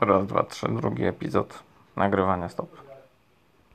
Raz, dwa, trzy, drugi epizod nagrywania stop.